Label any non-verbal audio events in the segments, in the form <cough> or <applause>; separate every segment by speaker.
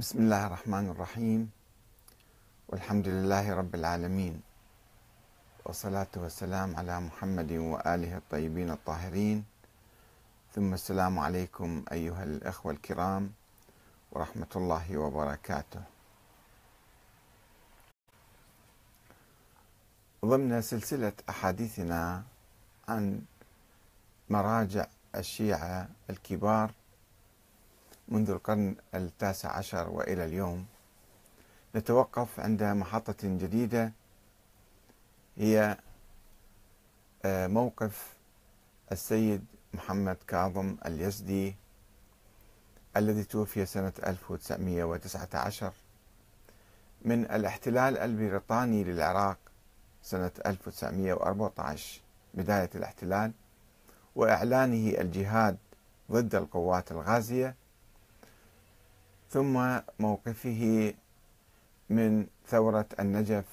Speaker 1: بسم الله الرحمن الرحيم. والحمد لله رب العالمين. والصلاة والسلام على محمد وآله الطيبين الطاهرين. ثم السلام عليكم أيها الأخوة الكرام ورحمة الله وبركاته. ضمن سلسلة أحاديثنا عن مراجع الشيعة الكبار منذ القرن التاسع عشر وإلى اليوم نتوقف عند محطة جديدة هي آه، موقف السيد محمد كاظم اليزدي الذي توفي سنة 1919 من الاحتلال البريطاني للعراق سنة 1914 بداية الاحتلال وإعلانه الجهاد ضد القوات الغازية ثم موقفه من ثورة النجف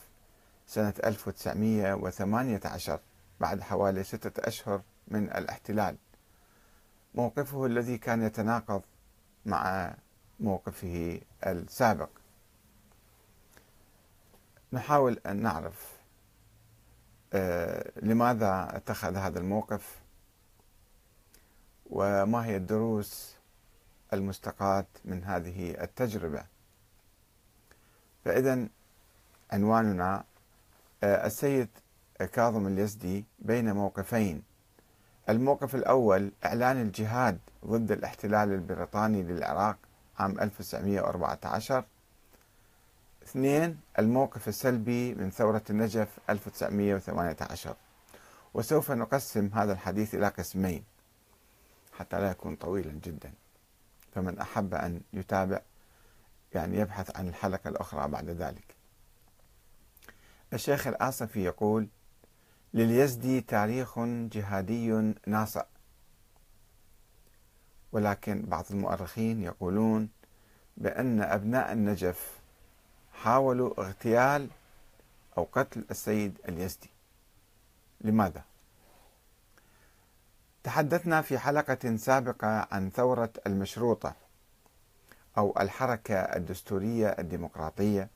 Speaker 1: سنة 1918 بعد حوالي ستة أشهر من الاحتلال. موقفه الذي كان يتناقض مع موقفه السابق. نحاول أن نعرف آه، لماذا اتخذ هذا الموقف وما هي الدروس المستقاة من هذه التجربة. فإذا عنواننا آه، السيد كاظم اليزدي بين موقفين. الموقف الأول إعلان الجهاد ضد الاحتلال البريطاني للعراق عام 1914 اثنين الموقف السلبي من ثورة النجف 1918 وسوف نقسم هذا الحديث إلى قسمين حتى لا يكون طويلا جدا. فمن أحب أن يتابع يعني يبحث عن الحلقة الأخرى بعد ذلك. الشيخ الآصفي يقول لليزدي تاريخ جهادي ناصع. ولكن بعض المؤرخين يقولون بأن أبناء النجف حاولوا اغتيال أو قتل السيد اليزدي. لماذا؟ تحدثنا في حلقة سابقة عن ثورة المشروطة أو الحركة الدستورية الديمقراطية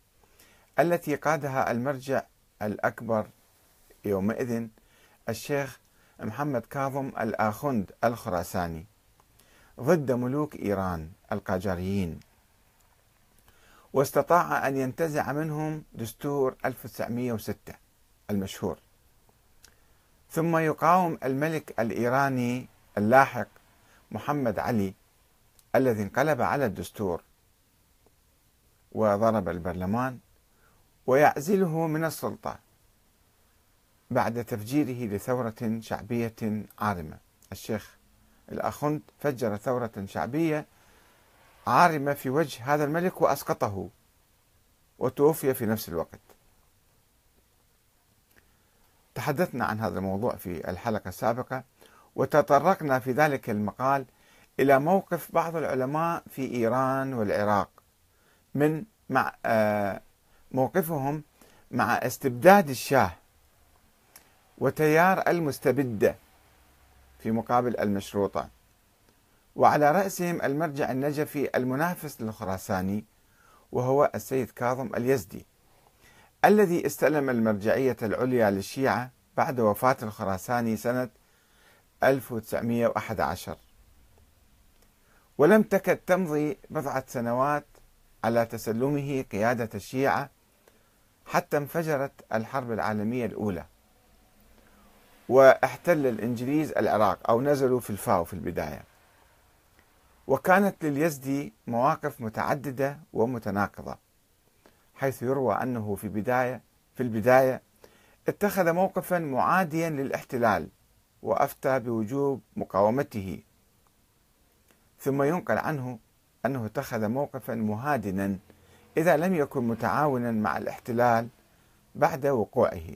Speaker 1: التي قادها المرجع الأكبر يومئذ الشيخ محمد كاظم الآخند الخراساني ضد ملوك إيران القاجاريين. واستطاع أن ينتزع منهم دستور 1906 المشهور. ثم يقاوم الملك الإيراني اللاحق محمد علي الذي انقلب على الدستور وضرب البرلمان ويعزله من السلطة بعد تفجيره لثورة شعبية عارمة. الشيخ الاخند فجر ثورة شعبية عارمة في وجه هذا الملك وأسقطه وتوفي في نفس الوقت. تحدثنا عن هذا الموضوع في الحلقة السابقة وتطرقنا في ذلك المقال إلى موقف بعض العلماء في إيران والعراق من مع آه، موقفهم مع استبداد الشاه وتيار المستبدة في مقابل المشروطة وعلى رأسهم المرجع النجفي المنافس للخراساني وهو السيد كاظم اليزدي. الذي استلم المرجعية العليا للشيعة بعد وفاة الخراساني سنة 1911 ولم تكد تمضي بضعة سنوات على تسلمه قيادة الشيعة حتى انفجرت الحرب العالمية الأولى واحتل الإنجليز العراق أو نزلوا في الفاو في البداية. وكانت لليزدي مواقف متعددة ومتناقضة. حيث يروى أنه في بداية في البداية اتخذ موقفا معاديا للاحتلال وأفتى بوجوب مقاومته. ثم ينقل عنه أنه اتخذ موقفا مهادنا إذا لم يكن متعاونا مع الاحتلال بعد وقوعه.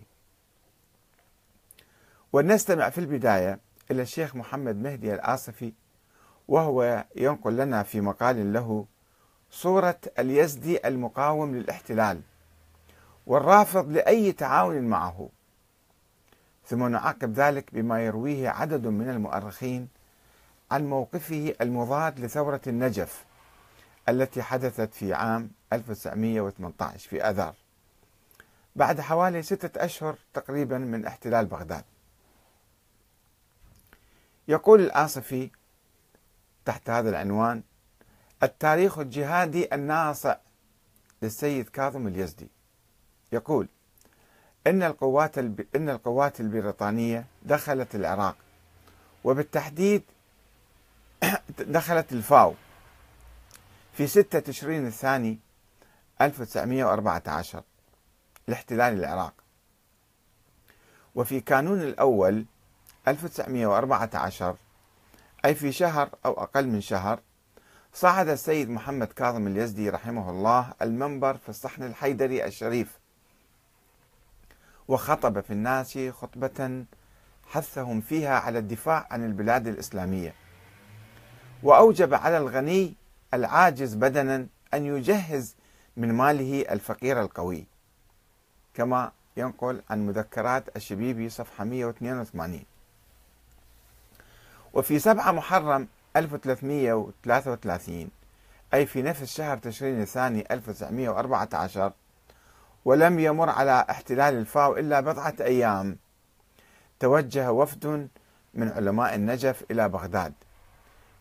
Speaker 1: ولنستمع في البداية إلى الشيخ محمد مهدي الآصفي وهو ينقل لنا في مقال له صورة اليزدي المقاوم للاحتلال والرافض لأي تعاون معه. ثم نعقب ذلك بما يرويه عدد من المؤرخين عن موقفه المضاد لثورة النجف التي حدثت في عام 1918 في آذار بعد حوالي ستة أشهر تقريبا من احتلال بغداد. يقول الآصفي تحت هذا العنوان التاريخ الجهادي الناصع للسيد كاظم اليزدي. يقول إن القوات إن القوات البريطانية دخلت العراق وبالتحديد <coughs> دخلت الفاو في 6 تشرين الثاني 1914 لاحتلال العراق. وفي كانون الأول 1914 أي في شهر أو أقل من شهر صعد السيد محمد كاظم اليزدي رحمه الله المنبر في الصحن الحيدري الشريف وخطب في الناس خطبة حثهم فيها على الدفاع عن البلاد الإسلامية. وأوجب على الغني العاجز بدنا أن يجهز من ماله الفقير القوي. كما ينقل عن مذكرات الشبيبي صفحة 182 وفي 7 محرم 1333 أي في نفس شهر تشرين الثاني 1914 ولم يمر على احتلال الفاو إلا بضعة أيام. توجه وفد من علماء النجف إلى بغداد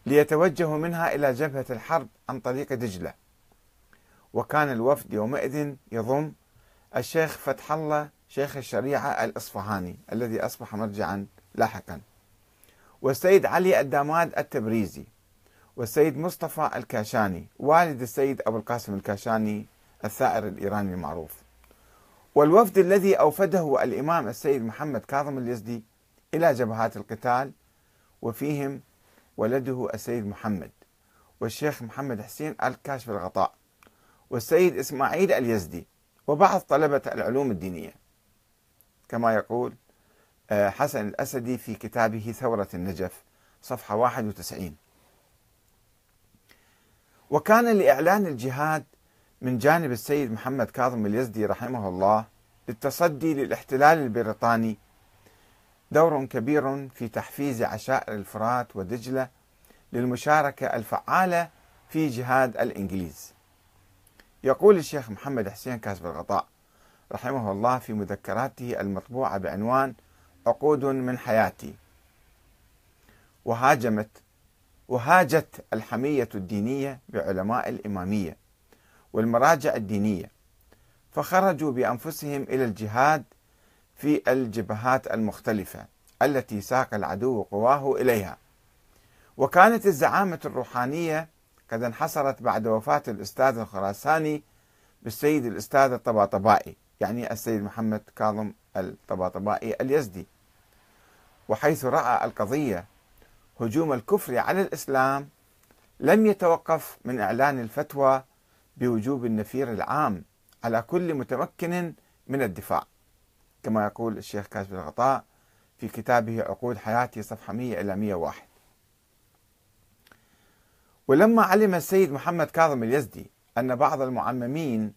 Speaker 1: ليتوجهوا منها إلى جبهة الحرب عن طريق دجلة. وكان الوفد يومئذ يضم الشيخ فتح الله شيخ الشريعة الإصفهاني الذي أصبح مرجعا لاحقا. والسيد علي الداماد التبريزي والسيد مصطفى الكاشاني والد السيد أبو القاسم الكاشاني الثائر الإيراني المعروف. والوفد الذي أوفده الإمام السيد محمد كاظم اليزدي إلى جبهات القتال وفيهم ولده السيد محمد والشيخ محمد حسين الكاشف الغطاء والسيد إسماعيل اليزدي وبعض طلبة العلوم الدينية. كما يقول حسن الأسدي في كتابه ثورة النجف صفحة 91 وكان لإعلان الجهاد من جانب السيد محمد كاظم اليزدي رحمه الله للتصدي للاحتلال البريطاني دور كبير في تحفيز عشائر الفرات ودجلة للمشاركة الفعالة في جهاد الإنجليز. يقول الشيخ محمد حسين كاسب الغطاء رحمه الله في مذكراته المطبوعة بعنوان عقود من حياتي. وهاجمت وهاجت الحمية الدينية بعلماء الإمامية والمراجع الدينية فخرجوا بأنفسهم إلى الجهاد في الجبهات المختلفة التي ساق العدو قواه إليها. وكانت الزعامة الروحانية قد انحصرت بعد وفاة الأستاذ الخراساني بالسيد الأستاذ الطباطبائي يعني السيد محمد كاظم الطباطبائي اليزدي. وحيث رأى القضية هجوم الكفر على الإسلام لم يتوقف من إعلان الفتوى بوجوب النفير العام على كل متمكن من الدفاع. كما يقول الشيخ كاشف الغطاء في كتابه عقود حياتي صفحة 100 إلى 101 ولما علم السيد محمد كاظم اليزدي أن بعض المعممين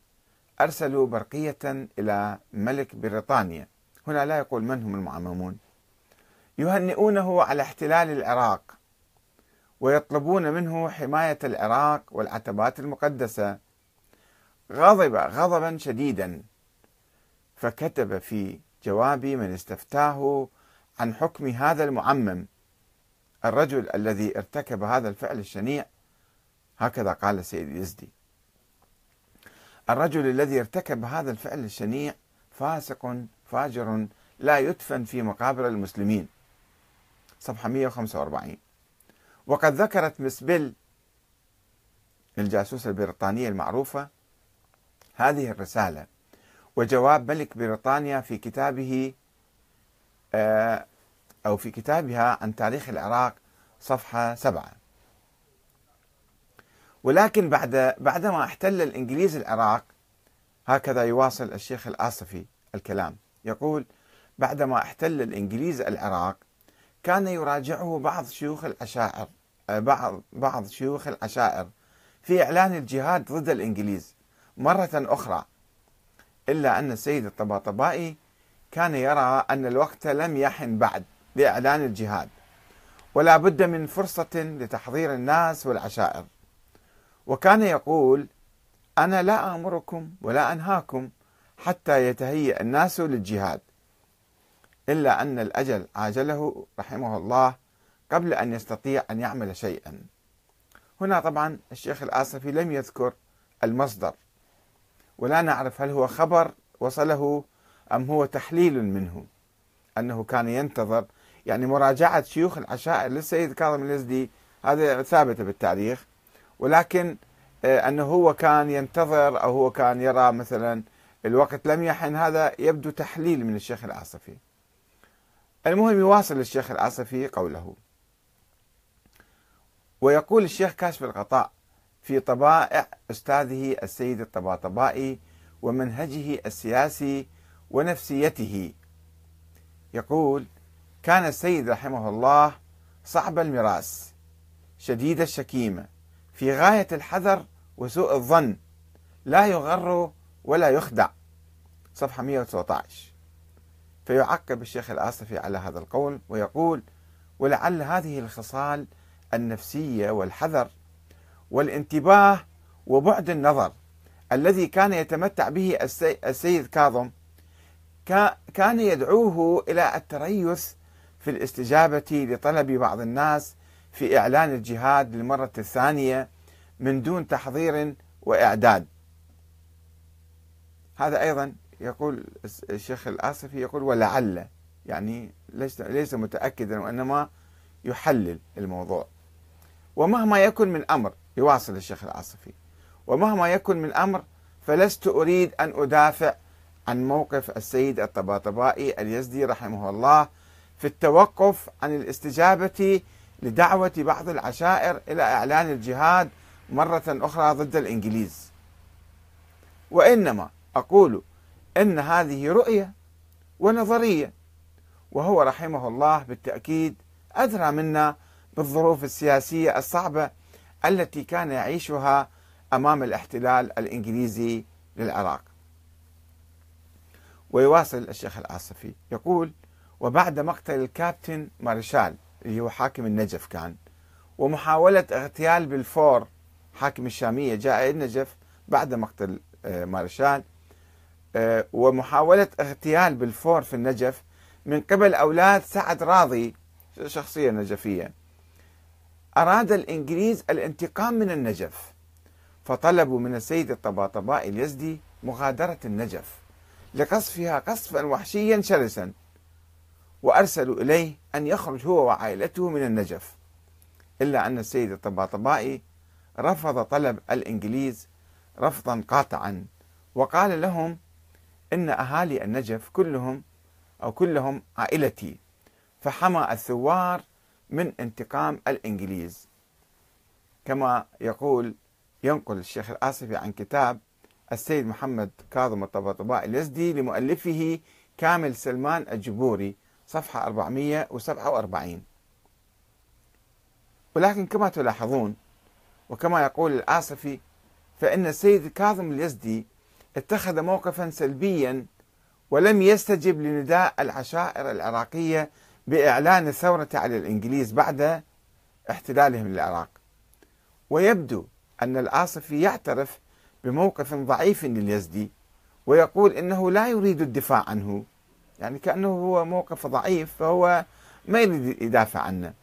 Speaker 1: أرسلوا برقية إلى ملك بريطانيا هنا لا يقول من هم المعممون. يهنئونه على احتلال العراق ويطلبون منه حماية العراق والعتبات المقدسة. غضب غضبا شديدا فكتب في جواب من استفتاه عن حكم هذا المعمم. الرجل الذي ارتكب هذا الفعل الشنيع هكذا قال السيد يزدي. الرجل الذي ارتكب هذا الفعل الشنيع فاسق فاجر لا يدفن في مقابر المسلمين. صفحة 145 وقد ذكرت مسبل الجاسوسة البريطانية المعروفة هذه الرسالة وجواب ملك بريطانيا في كتابه آه، أو في كتابها عن تاريخ العراق صفحة سبعة. ولكن بعد بعدما احتل الإنجليز العراق هكذا يواصل الشيخ الآصفي الكلام. يقول بعدما احتل الإنجليز العراق كان يراجعه بعض شيوخ العشائر آه، بعض بعض شيوخ العشائر في إعلان الجهاد ضد الإنجليز مرة أخرى إلا أن السيد الطباطبائي كان يرى أن الوقت لم يحن بعد لإعلان الجهاد ولا بد من فرصة لتحضير الناس والعشائر وكان يقول أنا لا آمركم ولا أنهاكم حتى يتهيأ الناس للجهاد. إلا أن الأجل عاجله رحمه الله قبل أن يستطيع أن يعمل شيئا. هنا طبعا الشيخ الآصفي لم يذكر المصدر ولا نعرف هل هو خبر وصله أم هو تحليل منه أنه كان ينتظر. يعني مراجعة شيوخ العشائر للسيد كاظم اليزدي هذا ثابت بالتاريخ ولكن آه، أنه هو كان ينتظر أو هو كان يرى مثلا الوقت لم يحن هذا يبدو تحليل من الشيخ العاصفي المهم يواصل الشيخ العاصفي قوله. ويقول الشيخ كاشف الغطاء في طبائع أستاذه السيد الطباطبائي ومنهجه السياسي ونفسيته. يقول كان السيد رحمه الله صعب المراس شديد الشكيمة في غاية الحذر وسوء الظن لا يغر ولا يخدع. صفحة 119 فيعقب الشيخ الآصفي على هذا القول ويقول ولعل هذه الخصال النفسية والحذر والانتباه وبعد النظر الذي كان يتمتع به السيد كاظم كان يدعوه إلى التريث في الاستجابة لطلب بعض الناس في إعلان الجهاد للمرة الثانية من دون تحضير وإعداد. هذا أيضا يقول الشيخ الآصفي يقول ولعل يعني ليس متأكدا وإنما يحلل الموضوع. ومهما يكن من أمر يواصل الشيخ العاصفي ومهما يكن من أمر فلست أريد أن أدافع عن موقف السيد الطباطبائي اليزدي رحمه الله في التوقف عن الاستجابة لدعوة بعض العشائر إلى إعلان الجهاد مرة أخرى ضد الإنجليز. وإنما أقول إن هذه رؤية ونظرية وهو رحمه الله بالتأكيد أدرى منا بالظروف السياسية الصعبة التي كان يعيشها أمام الاحتلال الإنجليزي للعراق. ويواصل الشيخ العاصفي يقول: وبعد مقتل الكابتن مارشال اللي هو حاكم النجف كان ومحاولة اغتيال بالفور حاكم الشامية جاء النجف بعد مقتل آه، مارشال ومحاولة اغتيال بالفور في النجف من قبل أولاد سعد راضي شخصية نجفية أراد الإنجليز الانتقام من النجف فطلبوا من السيد الطباطبائي اليزدي مغادرة النجف لقصفها قصفا وحشيا شرسا وأرسلوا إليه أن يخرج هو وعائلته من النجف. إلا أن السيد الطباطبائي رفض طلب الإنجليز رفضا قاطعا وقال لهم إن أهالي النجف كلهم أو كلهم عائلتي فحمى الثوار من انتقام الإنجليز. كما يقول ينقل الشيخ الآصفي عن كتاب السيد محمد كاظم الطباطبائي اليزدي لمؤلفه كامل سلمان الجبوري صفحة 447 ولكن كما تلاحظون وكما يقول الآصفي فإن السيد كاظم اليزدي اتخذ موقفا سلبيا ولم يستجب لنداء العشائر العراقية بإعلان الثورة على الإنجليز بعد احتلالهم للعراق. ويبدو أن الآصفي يعترف بموقف ضعيف لليزدي ويقول إنه لا يريد الدفاع عنه يعني كأنه هو موقف ضعيف فهو ما يريد يدافع عنه.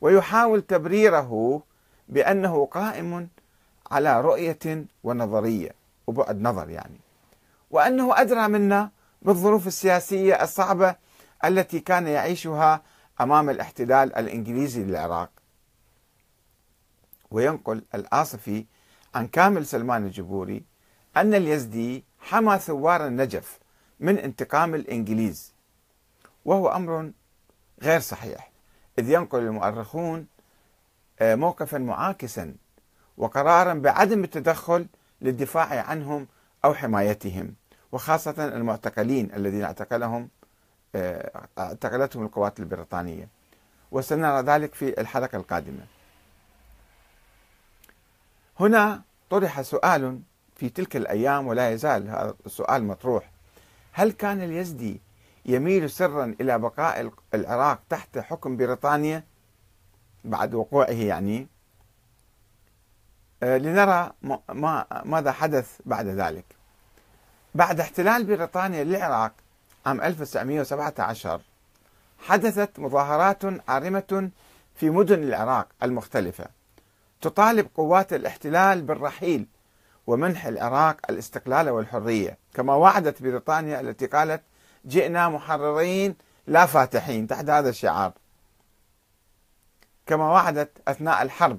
Speaker 1: ويحاول تبريره بأنه قائم على رؤية ونظرية. وبعد نظر يعني وأنه أدرى منا بالظروف السياسية الصعبة التي كان يعيشها أمام الاحتلال الإنجليزي للعراق. وينقل الآصفي عن كامل سلمان الجبوري أن اليزدي حمى ثوار النجف من انتقام الإنجليز وهو أمر غير صحيح إذ ينقل المؤرخون آه، موقفا معاكسا وقرارا بعدم التدخل للدفاع عنهم أو حمايتهم وخاصة المعتقلين الذين اعتقلهم اعتقلتهم القوات البريطانية. وسنرى ذلك في الحلقة القادمة. هنا طرح سؤال في تلك الأيام ولا يزال هذا السؤال مطروح. هل كان اليزدي يميل سرا إلى بقاء العراق تحت حكم بريطانيا؟ بعد وقوعه يعني. آه، لنرى ما ماذا حدث بعد ذلك. بعد احتلال بريطانيا للعراق عام 1917 حدثت مظاهرات عارمة في مدن العراق المختلفة تطالب قوات الاحتلال بالرحيل ومنح العراق الاستقلال والحرية كما وعدت بريطانيا التي قالت جئنا محررين لا فاتحين تحت هذا الشعار. كما وعدت أثناء الحرب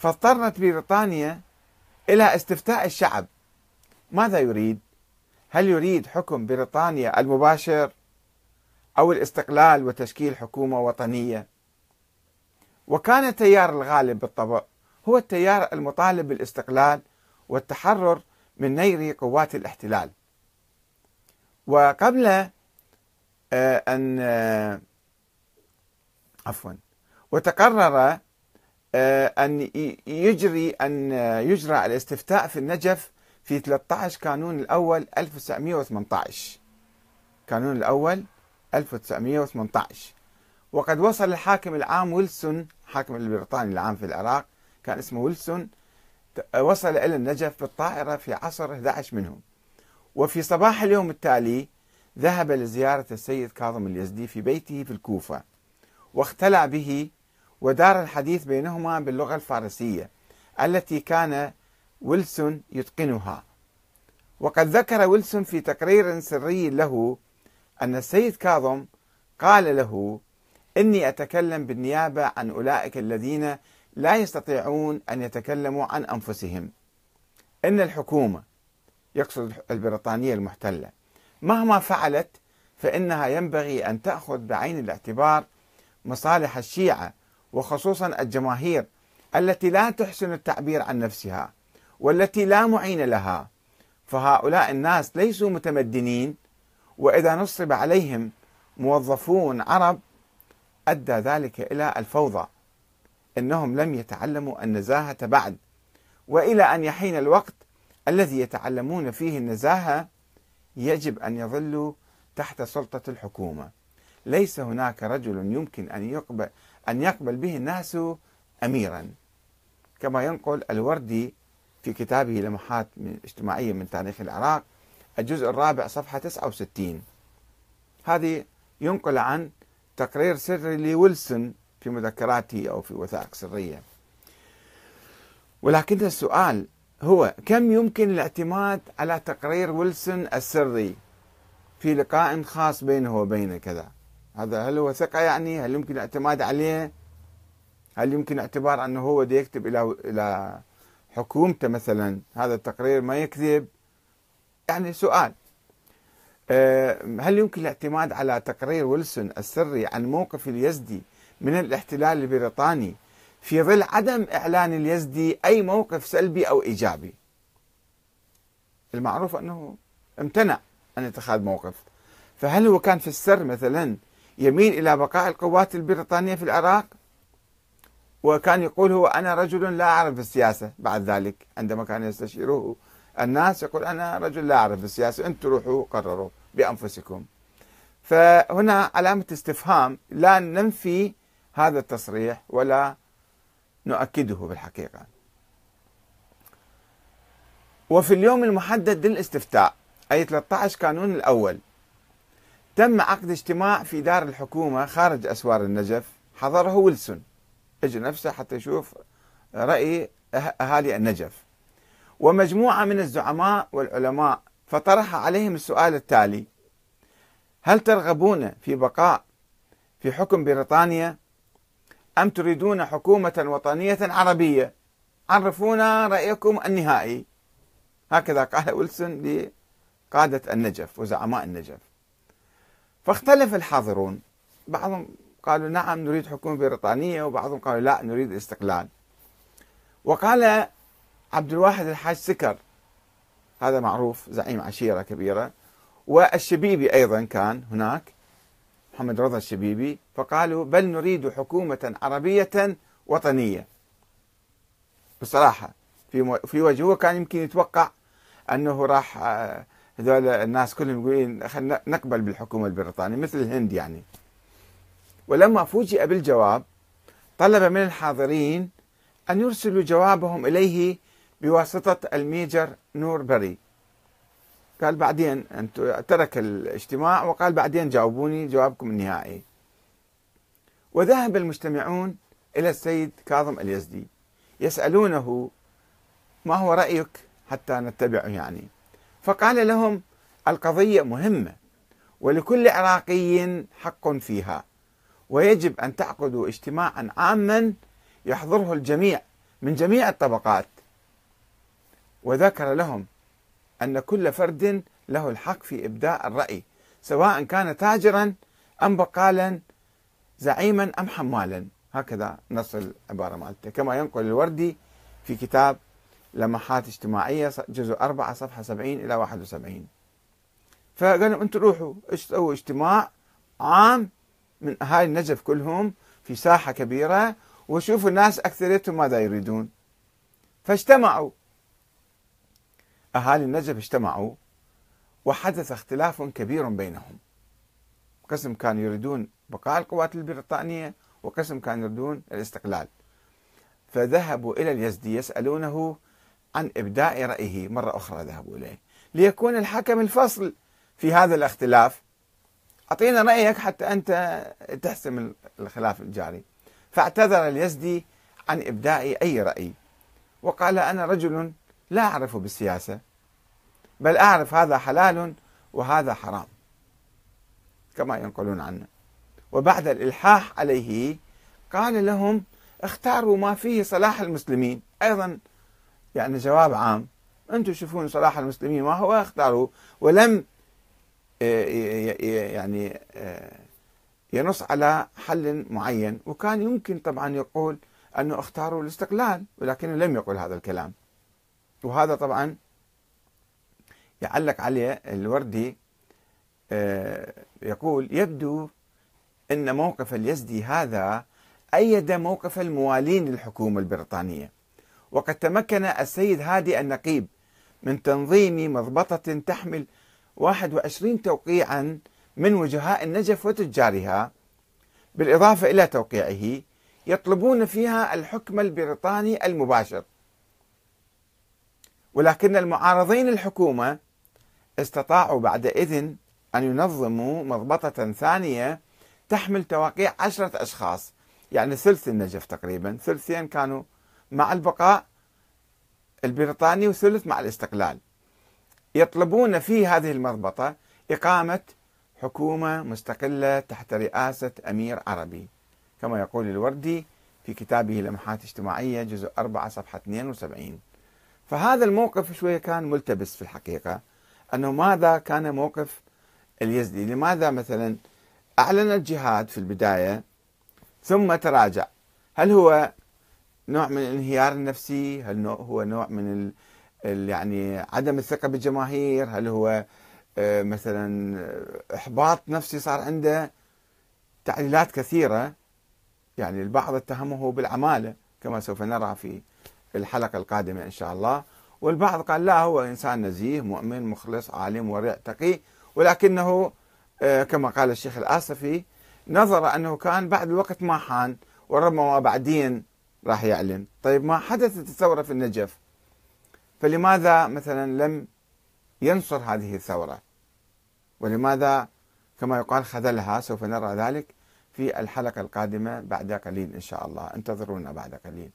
Speaker 1: فاضطرت بريطانيا إلى استفتاء الشعب. ماذا يريد؟ هل يريد حكم بريطانيا المباشر أو الاستقلال وتشكيل حكومة وطنية؟ وكان التيار الغالب بالطبع هو التيار المطالب بالاستقلال والتحرر من نير قوات الاحتلال. وقبل آه، أن آه، عفوا وتقرر أن يجري أن يجرى الاستفتاء في النجف في 13 كانون الأول 1918 كانون الأول 1918 وقد وصل الحاكم العام ويلسون حاكم البريطاني العام في العراق كان اسمه ويلسون وصل إلى النجف بالطائرة في عصر 11 منهم. وفي صباح اليوم التالي ذهب لزيارة السيد كاظم اليزدي في بيته في الكوفة واختلع به ودار الحديث بينهما باللغة الفارسية التي كان ويلسون يتقنها. وقد ذكر ويلسون في تقرير سري له أن السيد كاظم قال له إني أتكلم بالنيابة عن أولئك الذين لا يستطيعون أن يتكلموا عن أنفسهم. إن الحكومة يقصد البريطانية المحتلة مهما فعلت فإنها ينبغي أن تأخذ بعين الاعتبار مصالح الشيعة وخصوصا الجماهير التي لا تحسن التعبير عن نفسها والتي لا معين لها. فهؤلاء الناس ليسوا متمدنين وإذا نصب عليهم موظفون عرب أدى ذلك إلى الفوضى إنهم لم يتعلموا النزاهة بعد. وإلى أن يحين الوقت الذي يتعلمون فيه النزاهة يجب أن يظلوا تحت سلطة الحكومة. ليس هناك رجل يمكن أن يقبل أن يقبل به الناس اميرا كما ينقل الوردي في كتابه لمحات اجتماعية من تاريخ العراق الجزء الرابع صفحة 69 هذه ينقل عن تقرير سري لويلسون في مذكراته أو في وثائق سرية. ولكن السؤال هو كم يمكن الاعتماد على تقرير ويلسون السري في لقاء خاص بينه وبين كذا؟ هذا هل هو ثقة يعني؟ هل يمكن الاعتماد عليه؟ هل يمكن اعتبار أنه هو دي يكتب إلى إلى حكومته مثلا؟ هذا التقرير ما يكذب. يعني سؤال آه، هل يمكن الاعتماد على تقرير ويلسون السري عن موقف اليزدي من الاحتلال البريطاني في ظل عدم إعلان اليزدي أي موقف سلبي أو إيجابي؟ المعروف أنه امتنع عن اتخاذ موقف. فهل هو كان في السر مثلا يميل إلى بقاء القوات البريطانية في العراق؟ وكان يقول هو أنا رجل لا أعرف السياسة. بعد ذلك عندما كان يستشيره الناس يقول أنا رجل لا أعرف السياسة أنتم روحوا قرروا بأنفسكم. فهنا علامة استفهام لا ننفي هذا التصريح ولا نؤكده بالحقيقة. وفي اليوم المحدد للاستفتاء أي 13 كانون الأول تم عقد اجتماع في دار الحكومة خارج أسوار النجف. حضره ويلسون. اجى نفسه حتى يشوف رأي أهالي النجف. ومجموعة من الزعماء والعلماء فطرح عليهم السؤال التالي. هل ترغبون في بقاء في حكم بريطانيا؟ أم تريدون حكومة وطنية عربية؟ عرفونا رأيكم النهائي. هكذا قال ويلسون لقادة النجف وزعماء النجف. فاختلف الحاضرون. بعضهم قالوا نعم نريد حكومة بريطانية وبعضهم قالوا لا نريد الاستقلال. وقال عبد الواحد الحاج سكر هذا معروف زعيم عشيرة كبيرة والشبيبي أيضا كان هناك محمد رضا الشبيبي فقالوا بل نريد حكومة عربية وطنية. بصراحة في في وجهه كان يمكن يتوقع أنه راح آه، هذول الناس كلهم يقولون خلينا نقبل بالحكومة البريطانية مثل الهند يعني. ولما فوجئ بالجواب طلب من الحاضرين أن يرسلوا جوابهم إليه بواسطة الميجر نوربري. قال بعدين ترك الاجتماع وقال بعدين جاوبوني جوابكم النهائي. وذهب المجتمعون إلى السيد كاظم اليزدي يسألونه ما هو رأيك حتى نتبعه يعني. فقال لهم القضية مهمة ولكل عراقي حق فيها ويجب أن تعقدوا اجتماعا عاما يحضره الجميع من جميع الطبقات. وذكر لهم أن كل فرد له الحق في إبداء الرأي سواء كان تاجرا أم بقالا زعيما أم حمالا. هكذا نص العبارة مالته كما ينقل الوردي في كتاب لمحات اجتماعية جزء 4 صفحة 70 إلى 71 فقالوا أنتم روحوا سووا اجتماع عام من أهالي النجف كلهم في ساحة كبيرة وشوفوا الناس أكثريتهم ماذا يريدون. فاجتمعوا. أهالي النجف اجتمعوا وحدث اختلاف كبير بينهم. قسم كانوا يريدون بقاء القوات البريطانية وقسم كانوا يريدون الاستقلال. فذهبوا إلى اليزدي يسألونه عن إبداء رأيه مرة أخرى ذهبوا إليه. ليكون الحكم الفصل في هذا الاختلاف. أعطينا رأيك حتى أنت تحسم الخلاف الجاري. فاعتذر اليزدي عن إبداء أي رأي. وقال أنا رجل لا أعرف بالسياسة بل أعرف هذا حلال وهذا حرام. كما ينقلون عنه. وبعد الإلحاح عليه قال لهم اختاروا ما فيه صلاح المسلمين. أيضا يعني جواب عام. أنتم تشوفون صلاح المسلمين ما هو اختاروا ولم آه، يعني آه، ينص على حل معين. وكان يمكن طبعا يقول أنه اختاروا الاستقلال ولكنه لم يقل هذا الكلام. وهذا طبعا يعلق عليه الوردي آه، يقول يبدو أن موقف اليزدي هذا أيد موقف الموالين للحكومة البريطانية. وقد تمكن السيد هادي النقيب من تنظيم مضبطة تحمل 21 توقيعا من وجهاء النجف وتجارها بالإضافة إلى توقيعه يطلبون فيها الحكم البريطاني المباشر. ولكن المعارضين الحكومة استطاعوا بعد إذن أن ينظموا مضبطة ثانية تحمل تواقيع عشرة أشخاص يعني ثلث النجف تقريبا ثلثين كانوا مع البقاء البريطاني وثلث مع الاستقلال. يطلبون في هذه المضبطة إقامة حكومة مستقلة تحت رئاسة أمير عربي. كما يقول الوردي في كتابه لمحات اجتماعية جزء 4 صفحة 72 فهذا الموقف شوية كان ملتبس في الحقيقة أنه ماذا كان موقف اليزدي لماذا مثلا أعلن الجهاد في البداية ثم تراجع؟ هل هو نوع من الانهيار النفسي؟ هل هو نوع من ال يعني عدم الثقة بالجماهير؟ هل هو آه، مثلا إحباط نفسي صار عنده؟ تعليلات كثيرة. يعني البعض اتهمه بالعمالة كما سوف نرى في الحلقة القادمة إن شاء الله. والبعض قال لا هو إنسان نزيه مؤمن مخلص عالم ورع تقي. ولكنه آه، كما قال الشيخ الآسفي نظر أنه كان بعد الوقت ما حان وربما بعدين راح يعلن. طيب ما حدثت الثورة في النجف؟ فلماذا مثلا لم ينصر هذه الثورة؟ ولماذا كما يقال خذلها سوف نرى ذلك في الحلقة القادمة بعد قليل إن شاء الله. انتظرونا بعد قليل.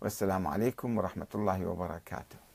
Speaker 1: والسلام عليكم ورحمة الله وبركاته.